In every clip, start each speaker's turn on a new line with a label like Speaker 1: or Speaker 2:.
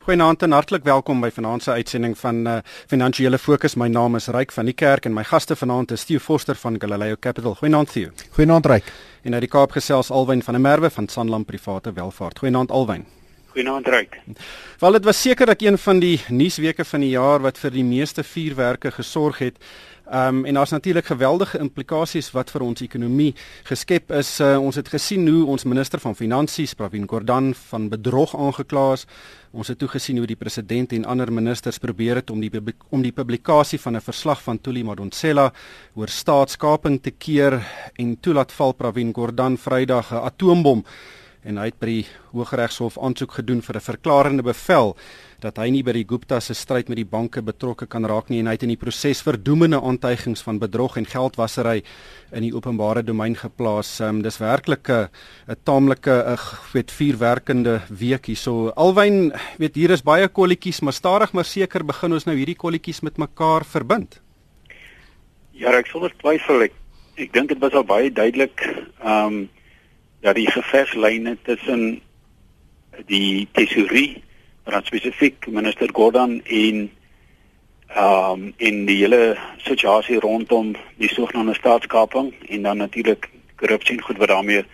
Speaker 1: Goeienaand en hartlik welkom by vanaand se uitsending van uh, Finansiële Fokus. My naam is Ryk van die Kerk en my gaste vanaand is Theo Forster van Galileo Capital. Goeienaand Theo.
Speaker 2: Goeienaand Ryk.
Speaker 1: En uit die Kaap gesels Alwyn van der Merwe van Sanlam Private Welvaart. Goeienaand Alwyn.
Speaker 3: Goeienaand Ryk.
Speaker 1: Wel dit was sekerlik een van die nuusweke van die jaar wat vir die meeste vuurwerke gesorg het. Ehm um, en daar's natuurlik geweldige implikasies wat vir ons ekonomie geskep is. Uh, ons het gesien hoe ons minister van finansies, Pravin Gordhan, van bedrog aangekla is. Ons het toe gesien hoe die president en ander ministers probeer het om die om die publikasie van 'n verslag van Thuli Madonsela oor staatskaping te keer en toelaat val Pravin Gordhan Vrydag 'n atoombom en hy het by die Hooggeregshof aansoek gedoen vir 'n verklarende bevel dat hy nie by die Gupta se stryd met die banke betrokke kan raak nie en hy het in die proses verdoemende aantuigings van bedrog en geldwasery in die openbare domein geplaas. Um, dis werklik 'n taamlike weet vuurwerkende week hierso. Alwyn, weet hier is baie kolletjies, maar stadig maar seker begin ons nou hierdie kolletjies met mekaar verbind.
Speaker 3: Ja, ek sonder twyfel ek ek dink dit was al baie duidelik ehm um, dat die gevegslyne tussen die tesourie dan spesifiek minister Gordhan en ehm um, in die hele situasie rondom die sogenaamde staatskaping en dan natuurlik korrupsie en goed wat daarmee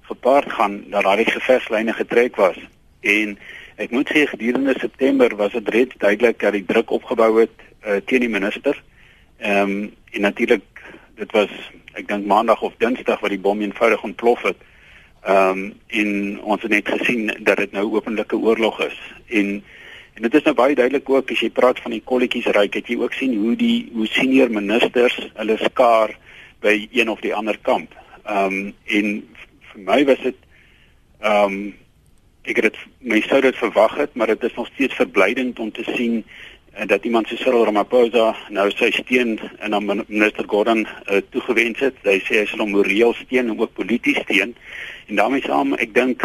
Speaker 3: gepaard gaan dat daai gevegslyne getrek was. En ek moet sê gedurende September was dit reeds duidelik dat die druk opgebou het uh, teen die minister. Ehm um, en natuurlik dit was ek dink maandag of dinsdag wat die bom eenvoudig ontplof het Ehm um, en ons het net gesien dat dit nou openlike oorlog is en en dit is nou baie duidelik ook as jy praat van die kolletjies ryk het jy ook sien hoe die hoe senior ministers hulle skaar by een of die ander kamp. Ehm um, en vir my was dit ehm um, ek het dit my sou dit verwag het maar dit is nog steeds verblydend om te sien en dat iemand so Cyril Ramaphosa nou sy steun en dan minister Gordhan uh, toegewens het. Hy sê hy sal hom moreel steun en ook polities steun. En daarmee saam ek dink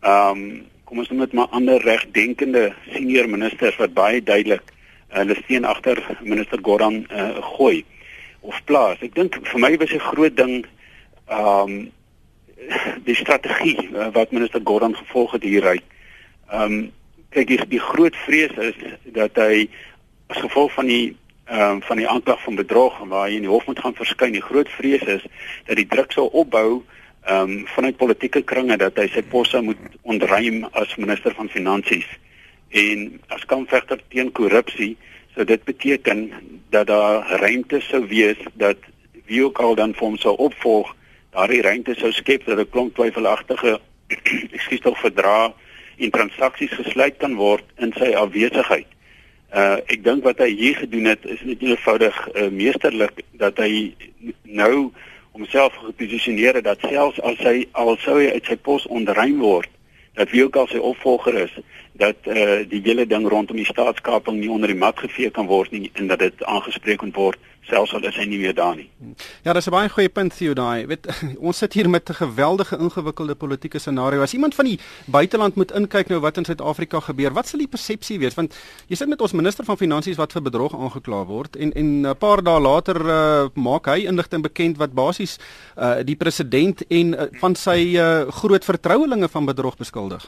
Speaker 3: ehm um, kom ons noem dit maar ander regdenkende senior ministers wat baie duidelik uh, hulle steun agter minister Gordhan uh, gooi of plaas. Ek dink vir my was 'n groot ding ehm um, die strategie uh, wat minister Gordhan gevolg het hieruit. Ehm um, kyk die, die groot vrees is dat hy as gevolg van die ehm um, van die aanklag van bedrog en waar hy in die hof moet gaan verskyn, die groot vrees is dat die druk sal opbou ehm um, vanuit politieke kringe dat hy sy pos sou moet ontruim as minister van finansies en as kampvegter teen korrupsie sou dit beteken dat daar ruimte sou wees dat wie ook al dan vir hom sou opvolg daardie ruimte sou skep dat 'n klomp twyfelagtige ekskuus tog verdra en transaksies gesluit kan word in sy afwesigheid. Uh ek dink wat hy hier gedoen het is net eenvoudig uh, meesterlik dat hy nou homself geposisioneer het dat selfs as hy al sou hy uit sy pos ontruim word dat wie ook al sy opvolger is dat eh uh, die hele ding rondom die staatskaping nie onder die mat gevee kan word nie en dat dit aangespreek kan word selfs al is hy nie meer daar nie.
Speaker 1: Ja, dis 'n baie goeie punt Theo daai. Weet ons sit hier met 'n geweldige ingewikkelde politieke scenario. As iemand van die buiteland moet inkyk nou wat in Suid-Afrika gebeur, wat sal die persepsie wees? Want jy sit met ons minister van finansies wat vir bedrog aangekla word en en 'n paar dae later uh, maak hy inligting bekend wat basies uh, die president en uh, van sy uh, groot vertrouelinge van bedrog beskuldig.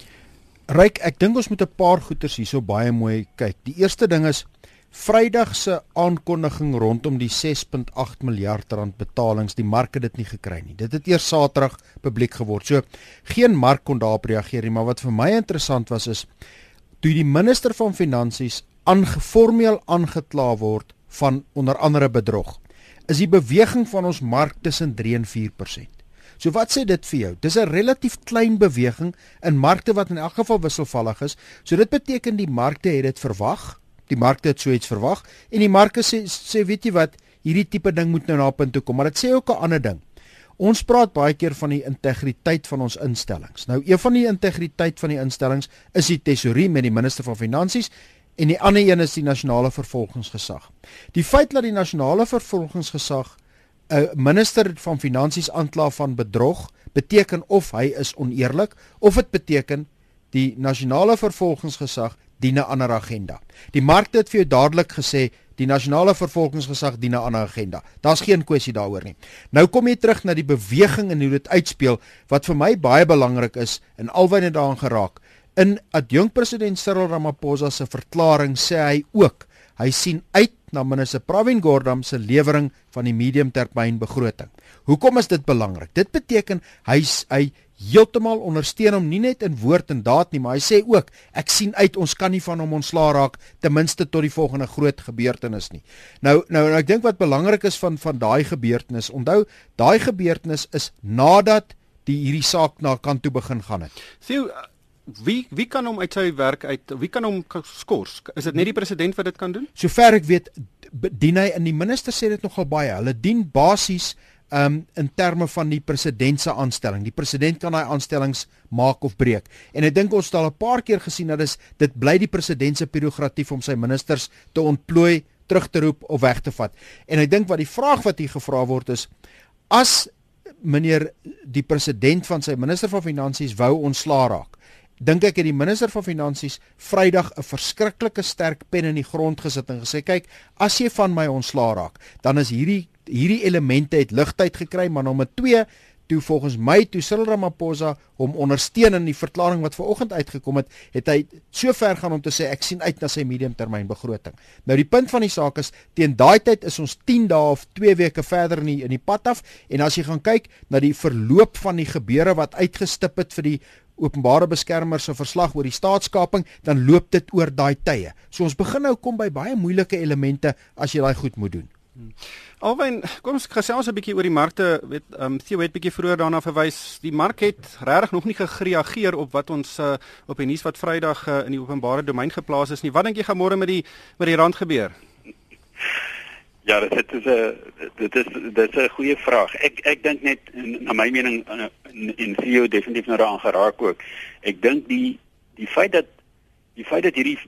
Speaker 2: Ryk, ek dink ons moet 'n paar goeters hierso baie mooi kyk. Die eerste ding is Vrydag se aankondiging rondom die 6.8 miljard rand betalings, die mark het dit nie gekry nie. Dit het eers Saterdag publiek geword. So geen mark kon daarop reageer nie, maar wat vir my interessant was is toe die minister van finansies aangeformeel aangekla word van onder andere bedrog. Is die beweging van ons mark tussen 3 en 4%. So wat sê dit vir jou? Dis 'n relatief klein beweging in markte wat in elk geval wisselvallig is. So dit beteken die markte het dit verwag. Die markte het so iets verwag en die markte sê sê weet jy wat, hierdie tipe ding moet nou na punt toe kom, maar dit sê ook 'n ander ding. Ons praat baie keer van die integriteit van ons instellings. Nou een van die integriteit van die instellings is die tesourie met die minister van finansies en die ander een is die nasionale vervolgingsgesag. Die feit dat die nasionale vervolgingsgesag 'n minister van finansies aankla van bedrog beteken of hy is oneerlik of dit beteken die nasionale vervolgingsgesag dien 'n ander agenda. Die markte het vir jou dadelik gesê die nasionale vervolgingsgesag dien 'n ander agenda. Daar's geen kwessie daaroor nie. Nou kom jy terug na die beweging en hoe dit uitspeel wat vir my baie belangrik is en alwyn het daaraan geraak In adjunk president Cyril Ramaphosa se verklaring sê hy ook hy sien uit na minister Pravin Gordhan se lewering van die mediumtermynbegroting. Hoekom is dit belangrik? Dit beteken hy hy heeltemal ondersteun hom nie net in woord en daad nie, maar hy sê ook ek sien uit ons kan nie van hom ontslaa raak ten minste tot die volgende groot gebeurtenis nie. Nou nou ek dink wat belangrik is van van daai gebeurtenis, onthou daai gebeurtenis is nadat die hierdie saak na kant toe begin gaan het.
Speaker 1: Sien wie wie kan hom uit sy werk uit wie kan hom skors? Is dit net die president wat dit kan doen?
Speaker 2: Sover ek weet dien hy in die minister sê dit nogal baie. Hulle dien basies um in terme van die president se aanstelling. Die president kan daai aanstellings maak of breek. En ek dink ons het al 'n paar keer gesien dat dis dit bly die president se prerogatief om sy ministers te ontplooi, terug te roep of weg te vat. En ek dink wat die vraag wat hier gevra word is as meneer die president van sy minister van finansies wou ontslaa raak dink ek het die minister van finansies Vrydag 'n verskriklike sterk pen in die grond gesit en gesê kyk as jy van my ontslaa raak dan is hierdie hierdie elemente het ligtheid gekry maar nommer 2 toe volgens my toe Cyril Ramaphosa hom ondersteun in die verklaring wat vanoggend uitgekom het, het hy so ver gaan om te sê ek sien uit na sy mediumtermynbegroting. Nou die punt van die saak is teen daai tyd is ons 10 dae of 2 weke verder in die, in die pad af en as jy gaan kyk na die verloop van die gebeure wat uitgestip het vir die openbare beskermer se verslag oor die staatskaping, dan loop dit oor daai tye. So ons begin nou kom by baie moeilike elemente as jy daai goed moet doen. Hmm.
Speaker 1: Alwen, kom ons gesels 'n bietjie oor die markte. Weet, ehm um, Theo het bietjie vroeër daarna verwys. Die mark het regtig nog nie gereageer op wat ons uh, op die nuus wat Vrydag uh, in die openbare domein geplaas is nie. Wat dink jy gaan môre met die met die rand gebeur?
Speaker 3: Ja, dit is 'n dit is dit is 'n goeie vraag. Ek ek dink net na my mening in in CEO definitief nou daaraan geraak ook. Ek dink die die feit dat die feit dat hierdie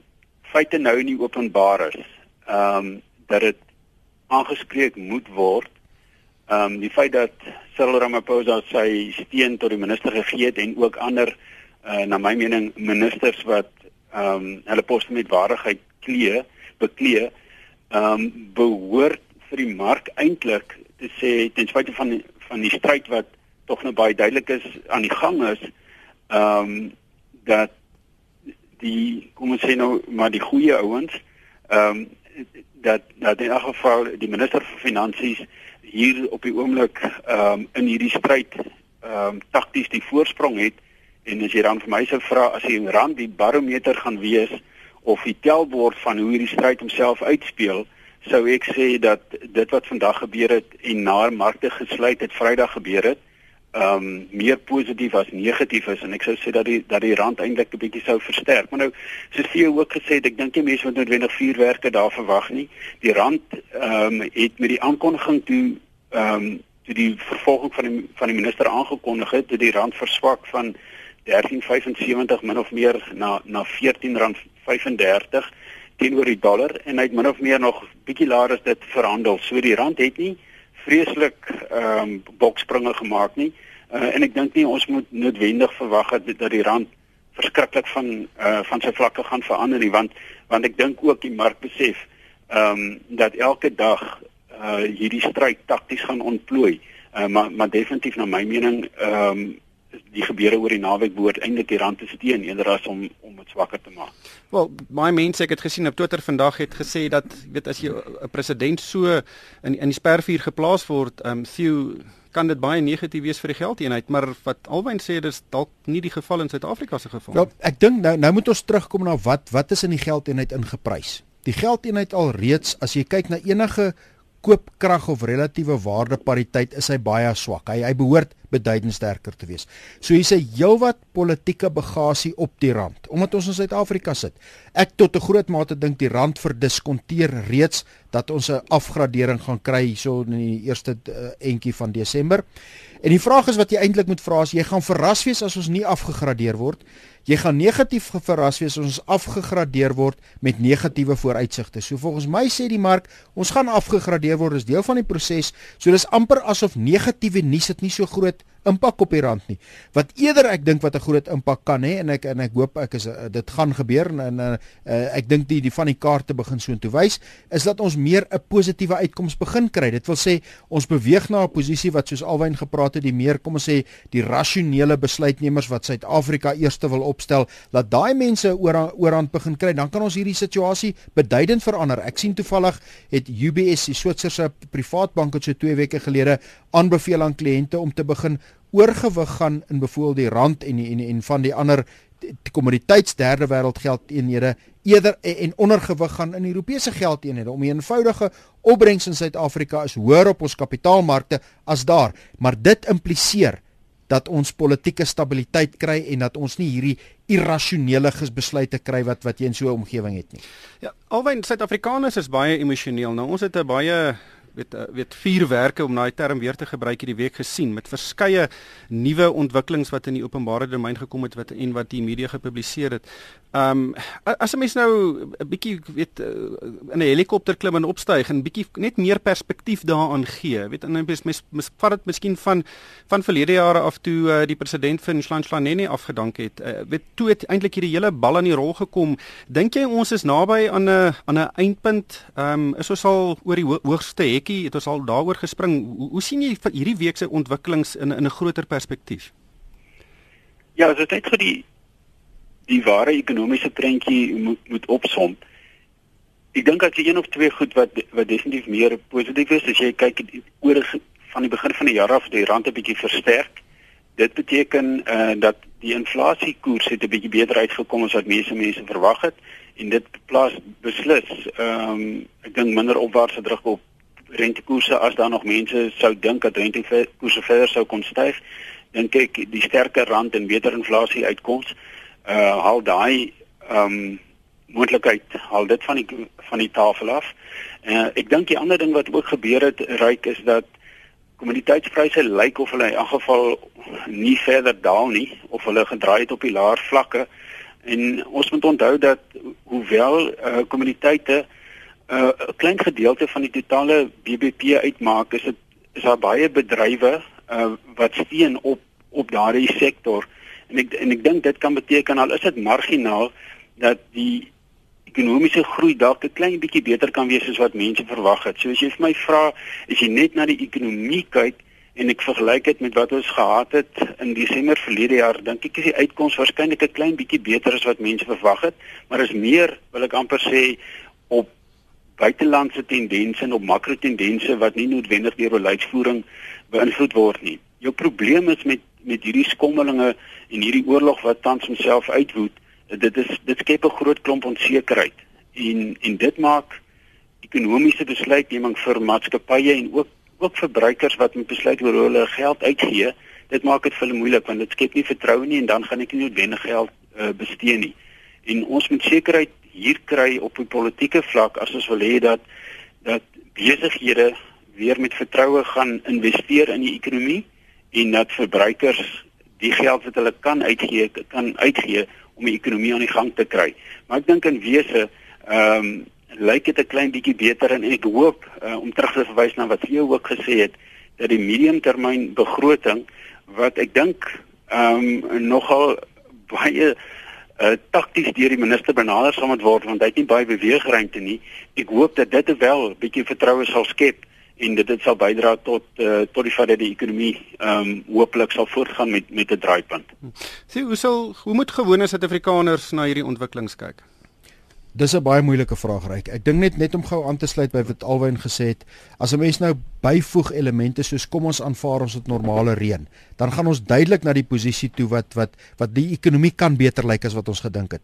Speaker 3: feite nou nie openbaar is, ehm um, dat dit aangespreek moet word. Ehm um, die feit dat Cyril Ramaphosa sy steun tot die minister gegee het en ook ander uh, na my mening ministers wat ehm um, hulle poste met waardigheid klee, beklee ehm um, behoort vir die mark eintlik te sê ten spyte van die, van die stryd wat tog nou baie duidelik is aan die gang is ehm um, dat die kom ons sê nou maar die goeie ouens ehm um, dat dat in elk geval die minister van finansies hier op die oomblik ehm um, in hierdie stryd ehm um, takties die voorsprong het. En as jy dan vir my sou vra as die rand die barometer gaan wees of die telbord van hoe hierdie stryd homself uitspeel, sou ek sê dat dit wat vandag gebeur het en na markte gesluit het Vrydag gebeur het, ehm um, meer positief as negatief is en ek sou sê dat die dat die rand eintlik 'n bietjie sou versterk. Maar nou, soos jy ook gesê het, ek dink nie mense moet noodwendig vuurwerke daar verwag nie. Die rand ehm um, het met die aankondiging toe ehm um, toe die vervolging van die van die minister aangekondig het, dat die rand verswak van 13.75 min of meer na na 14 rand 35 teenoor die dollar en hy het min of meer nog bietjie laer as dit verhandel. So die rand het nie vreeslik ehm um, bokspringe gemaak nie. Uh, en ek dink nie ons moet noodwendig verwag dat dat die rand verskriklik van uh, van sy vlakke gaan verander nie want want ek dink ook die mark besef ehm um, dat elke dag uh, hierdie stryd takties gaan ontplooi. Uh, maar maar definitief na my mening ehm um, die gebeure oor die naweek behoort eintlik die rand te steun eerder as om om dit swakker te maak.
Speaker 1: Wel, baie mense ek het gesien op Twitter vandag het gesê dat weet as jy 'n president so in in die spervuur geplaas word, ehm um, Theo kan dit baie negatief wees vir die geldeenheid, maar wat alwyn sê dis dalk nie die geval in Suid-Afrika se geval.
Speaker 2: Wel, ek dink nou nou moet ons terugkom na wat wat is in die geldeenheid ingeprys. Die geldeenheid al reeds as jy kyk na enige koopkrag of relatiewe waardepariteit is hy baie swak. Hy hy behoort beduidend sterker te wees. So hier's 'n heelwat politieke bagasie op die rand omdat ons in Suid-Afrika sit. Ek tot 'n groot mate dink die rand verdiskonteer reeds dat ons 'n afgradering gaan kry hierso in die eerste uh, entjie van Desember. En die vraag is wat jy eintlik moet vra is jy gaan verras wees as ons nie afgegradeer word jy gaan negatief verras wees as ons afgegradeer word met negatiewe vooruitsigte. So volgens my sê die mark, ons gaan afgegradeer word as deel van die proses. So dis amper asof negatiewe nuus dit nie so groot impak op die rand nie. Wat eerder ek dink wat 'n groot impak kan hê en ek en ek hoop ek is uh, dit gaan gebeur en, en uh, ek dink die die van die kaarte begin so intoe wys is dat ons meer 'n positiewe uitkoms begin kry. Dit wil sê ons beweeg na 'n posisie wat soos alwyn gepraat het, die meer kom ons sê die rasionele besluitnemers wat Suid-Afrika eerste wil opstel, laat daai mense oor oorhand begin kry, dan kan ons hierdie situasie beduidend verander. Ek sien toevallig het UBS, die Switserse privaat bank het so 2 weke gelede aanbeveel aan kliënte om te begin oorgewig gaan in byvoorbeeld die rand en en en van die ander kommoditeits derde wêreld geldeenhede eerder en ondergewig gaan in Europese geldeenhede om 'n eenvoudige opbrengs in Suid-Afrika is hoër op ons kapitaalmarkte as daar maar dit impliseer dat ons politieke stabiliteit kry en dat ons nie hierdie irrasionele besluite kry wat wat jy in so 'n omgewing het nie.
Speaker 1: Ja, alwen Suid-Afrikaners is baie emosioneel. Nou ons het 'n baie weet eh, weet vuurwerke om daai term weer te gebruik hierdie week gesien met verskeie nuwe ontwikkelings wat in die openbare domein gekom het wat en wat die media gepubliseer het. Ehm um, as 'n mens nou 'n bietjie weet eh, in 'n helikopter klim en opstyg en bietjie net meer perspektief daaraan gee. Weet en mens mens, mens vat dit miskien van van verlede jare af toe uh, die president van Slanhlaneni afgedank het. Uh, weet toe het eintlik hierdie hele bal aan die rol gekom. Dink jy ons is naby aan 'n aan 'n eindpunt? Ehm um, is ons al oor die ho hoogste hek hekkie het ons al daaroor gespring. Hoe, hoe sien jy hierdie week se ontwikkelings in in 'n groter perspektief?
Speaker 3: Ja, as dit net vir die die ware ekonomiese prentjie moet moet opsom. Ek dink dat jy een of twee goed wat wat definitief meer positief is as jy kyk oor van die begin van die jaar af die rand 'n bietjie versterk. Dit beteken eh uh, dat die inflasiekoers het 'n bietjie beter uitgekom as wat meeste mense verwag het en dit plaas beslis ehm um, ek dink minder opwaartse druk op rentekoerse as daar nog mense sou dink dat rentekoerse verder sou kon styg dink ek die sterker rand en beter inflasie uitkoms uh haal daai um moontlikheid haal dit van die van die tafel af. Uh ek dink die ander ding wat ook gebeur het ryk is dat kommoditeitspryse lyk of hulle in elk geval nie verder daal nie of hulle gedraai het op die laer vlakke en ons moet onthou dat hoewel uh kommoditeite uh uh, 'n klein gedeelte van die totale BBP uitmaak, is dit is daar baie bedrywe uh, wat steun op op daardie sektor. En ek en ek dink dit kan beteken al is dit marginaal dat die ekonomiese groei dalk 'n klein bietjie beter kan wees as wat mense verwag het. So as jy vir my vra, as jy net na die ekonomie kyk en ek vergelyk dit met wat ons gehad het in Desember verlede jaar, dink ek is die uitkoms waarskynlik 'n klein bietjie beter as wat mense verwag het, maar is meer, wil ek amper sê, op buitelandse tendense en op makrotendense wat nie noodwendig deur beleidsvoering beïnvloed word nie. Jou probleem is met met hierdie skommelinge en hierdie oorlog wat tans homself uitwoed, dit is dit skep 'n groot klomp onsekerheid en en dit maak ekonomiese besluitneming vir maatskappye en ook ook verbruikers wat moet besluit oor hoe hulle geld uitgee, dit maak dit vir hulle moeilik want dit skep nie vertroue nie en dan gaan ek nie noodwendig geld uh, bestee nie. En ons moet sekerheid hier kry op die politieke vlak as ons wil hê dat dat besighede weer met vertroue gaan investeer in die ekonomie en dat verbruikers die geld wat hulle kan uitgee kan uitgee om die ekonomie aan die gang te kry. Maar ek dink in wese ehm um, lyk dit 'n klein bietjie beter en ek hoop uh, om terug te verwys na wat jy ook gesê het dat die mediumtermyn begroting wat ek dink ehm um, nogal baie uh, takties deur die minister benader sal moet word want hy het nie baie beweegruimte nie. Ek hoop dat dit wel 'n bietjie vertroue sal skep en dit dit sal bydra tot uh, tot die feit dat die ekonomie ehm um, hooplik sal voortgaan met met 'n draaipunt.
Speaker 1: Sien hoe sal hoe moet gewone Suid-Afrikaners na hierdie ontwikkelings kyk?
Speaker 2: Dis 'n baie moeilike vraag reik. Ek dink net net om gou aan te sluit by wat Alwyn gesê het, as 'n mens nou byvoeg elemente soos kom ons aanvaar ons het normale reën, dan gaan ons duidelik na die posisie toe wat wat wat die ekonomie kan beter lyk as wat ons gedink het.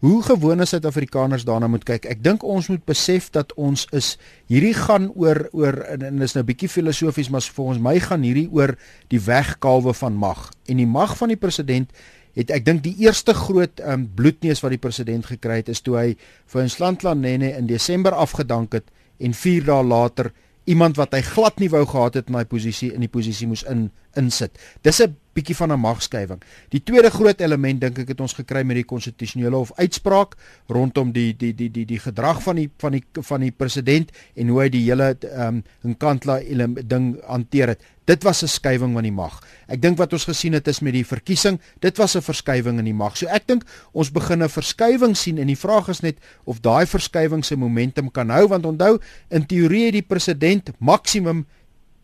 Speaker 2: Hoe gewone Suid-Afrikaners daarna moet kyk. Ek dink ons moet besef dat ons is hierdie gaan oor oor en, en is nou bietjie filosofies, maar ons my gaan hierdie oor die wegkalwe van mag en die mag van die president het ek dink die eerste groot um, bloedneus wat die president gekry het is toe hy vir Nslandland Nene in Desember afgedank het en 4 dae later iemand wat hy glad nie wou gehad het in daai posisie in die posisie moes in insit. Dis 'n bietjie van 'n magskuiwing. Die tweede groot element dink ek het ons gekry met die konstitusionele hof uitspraak rondom die die die die die gedrag van die van die van die president en hoe hy die hele ehm um, Nkandla ding hanteer het. Dit was 'n skuiwing van die mag. Ek dink wat ons gesien het is met die verkiesing, dit was 'n verskuiwing in die mag. So ek dink ons begin 'n verskuiwing sien en die vraag is net of daai verskuiwing se momentum kan hou want onthou in teorie het die president maksimum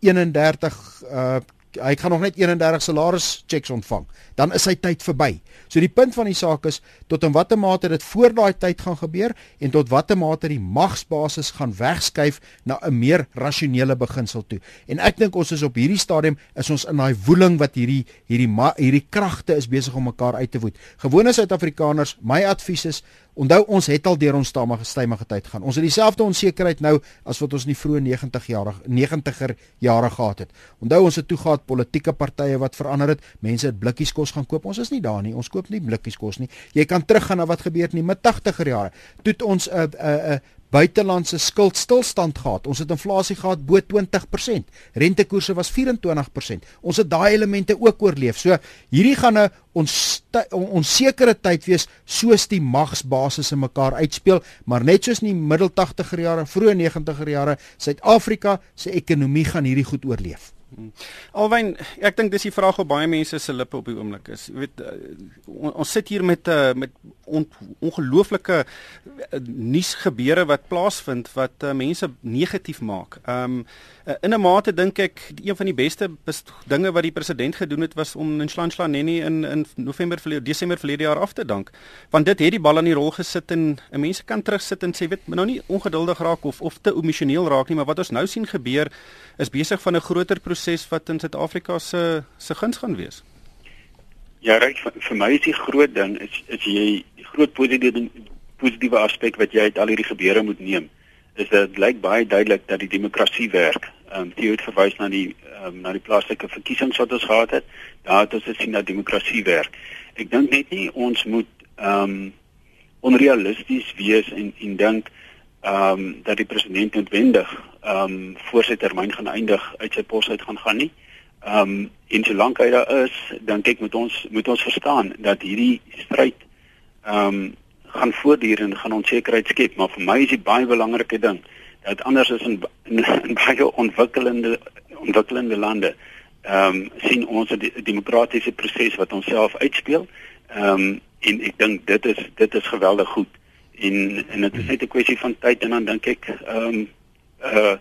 Speaker 2: 31 uh hy gaan nog net 31 salaris checks ontvang. Dan is sy tyd verby. So die punt van die saak is tot in watter mate dit voor daai tyd gaan gebeur en tot watter mate die magsbasis gaan wegskuif na 'n meer rasionele beginsel toe. En ek dink ons is op hierdie stadium is ons in daai woeling wat hierdie hierdie hierdie kragte is besig om mekaar uit te voed. Gewone Suid-Afrikaners, my advies is Onthou ons het al deur ons stamige stymige tyd gaan. Ons het dieselfde onsekerheid nou as wat ons in die vroeë 90 jaar 90er jare gehad het. Onthou ons het toe gehad politieke partye wat verander het. Mense het blikkies kos gaan koop. Ons is nie daar nie. Ons koop nie blikkies kos nie. Jy kan teruggaan na wat gebeur het in die mid 80er jare. Toe het ons 'n uh, 'n uh, 'n uh, buitelandse skuld stilstand gehad. Ons het inflasie gehad bo 20%. Rentekoerse was 24%. Ons het daai elemente ook oorleef. So hierdie gaan 'n ons onsekere tyd wees soos die magsbasisse mekaar uitspeel, maar net soos in die middel 80er jare, vroeë 90er jare, Suid-Afrika se ekonomie gaan hierdie goed oorleef.
Speaker 1: Hmm. Alwyn, ek dink dis die vraag op baie mense se lippe op die oomblik is. Jy weet uh, on, ons sit hier met uh, met on, ongelooflike uh, nuusgebeure wat plaasvind wat uh, mense negatief maak. Ehm um, uh, in 'n mate dink ek een van die beste dinge wat die president gedoen het was om Nhlanhla Nene in in November verlede Desember verlede jaar af te dank. Want dit het die bal aan die rol gesit en 'n mense kan terugsit en sê weet nou nie ongeduldig raak of of te emosioneel raak nie, maar wat ons nou sien gebeur is besig van 'n groter proses wat in Suid-Afrika se se guns gaan wees.
Speaker 3: Ja, reg vir my is die groot ding is is jy die groot positiewe positiewe aspek wat jy uit al hierdie gebeure moet neem is dat dit lyk baie duidelik dat die demokrasie werk. Ehm um, jy het verwys na die ehm um, na die plaaslike verkiesings wat ons gehad het. Daar het ons gesien dat demokrasie werk. Ek dink net nie ons moet ehm um, onrealisties wees en en dink ehm um, dat die president noodwendig ehm um, voor sy termyn gaan eindig uit sy pos uit gaan gaan nie. Ehm um, en solank hy daar is, dink ek moet ons moet ons verstaan dat hierdie stryd ehm um, gaan voortduur en gaan onsekerheid skep, maar vir my is die baie belangrike ding dat anders is in, in, in baie ontwikkelende ontwikkelende lande ehm um, sien ons 'n demokratiese proses wat onsself uitspeel. Ehm um, en ek dink dit is dit is geweldig goed. En en dit is net 'n kwessie van tyd en dan dink ek ehm um, uh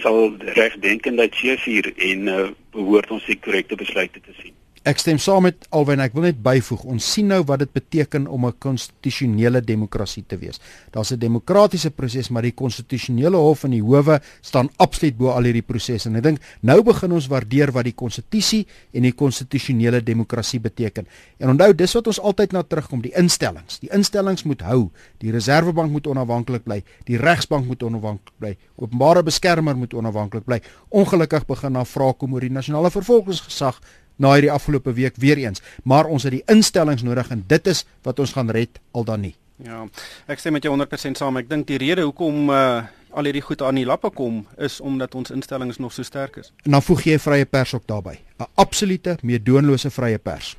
Speaker 3: sal regdenkendheid seëvier en uh, behoort ons die korrekte besluite te sien.
Speaker 2: Ek stem saam met Alwyn, ek wil net byvoeg, ons sien nou wat dit beteken om 'n konstitusionele demokrasie te wees. Daar's 'n demokratiese proses, maar die konstitusionele hof en die howe staan absoluut bo al hierdie prosesse. En ek dink nou begin ons waardeer wat die konstitusie en die konstitusionele demokrasie beteken. En onthou, dis wat ons altyd na terugkom, die instellings. Die instellings moet hou. Die Reserwebank moet onafhanklik bly, die Regsbank moet onafhanklik bly, openbare beskermer moet onafhanklik bly. Ongelukkig begin daar vrae kom oor die nasionale vervolgingsgesag na hierdie afgelope week weer eens, maar ons het die instellings nodig en dit is wat ons gaan red al dan nie.
Speaker 1: Ja, ek stem met jou 100% saam. Ek dink die rede hoekom uh al hierdie goed aan die lappe kom is omdat ons instellings nog so sterk is.
Speaker 2: En dan voeg jy vrye pers ook daarbey. 'n Absolute meedoenlose vrye pers.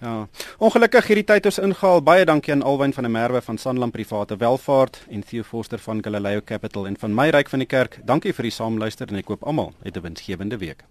Speaker 1: Ja. Ongelukkig hierdie tyd ons ingehaal. Baie dankie aan Alwyn van der Merwe van Sanlam Private Welvaart en Theo Forster van Galileo Capital en van my ryk van die kerk. Dankie vir die saamluister en ek koop almal 'n winsgewende week.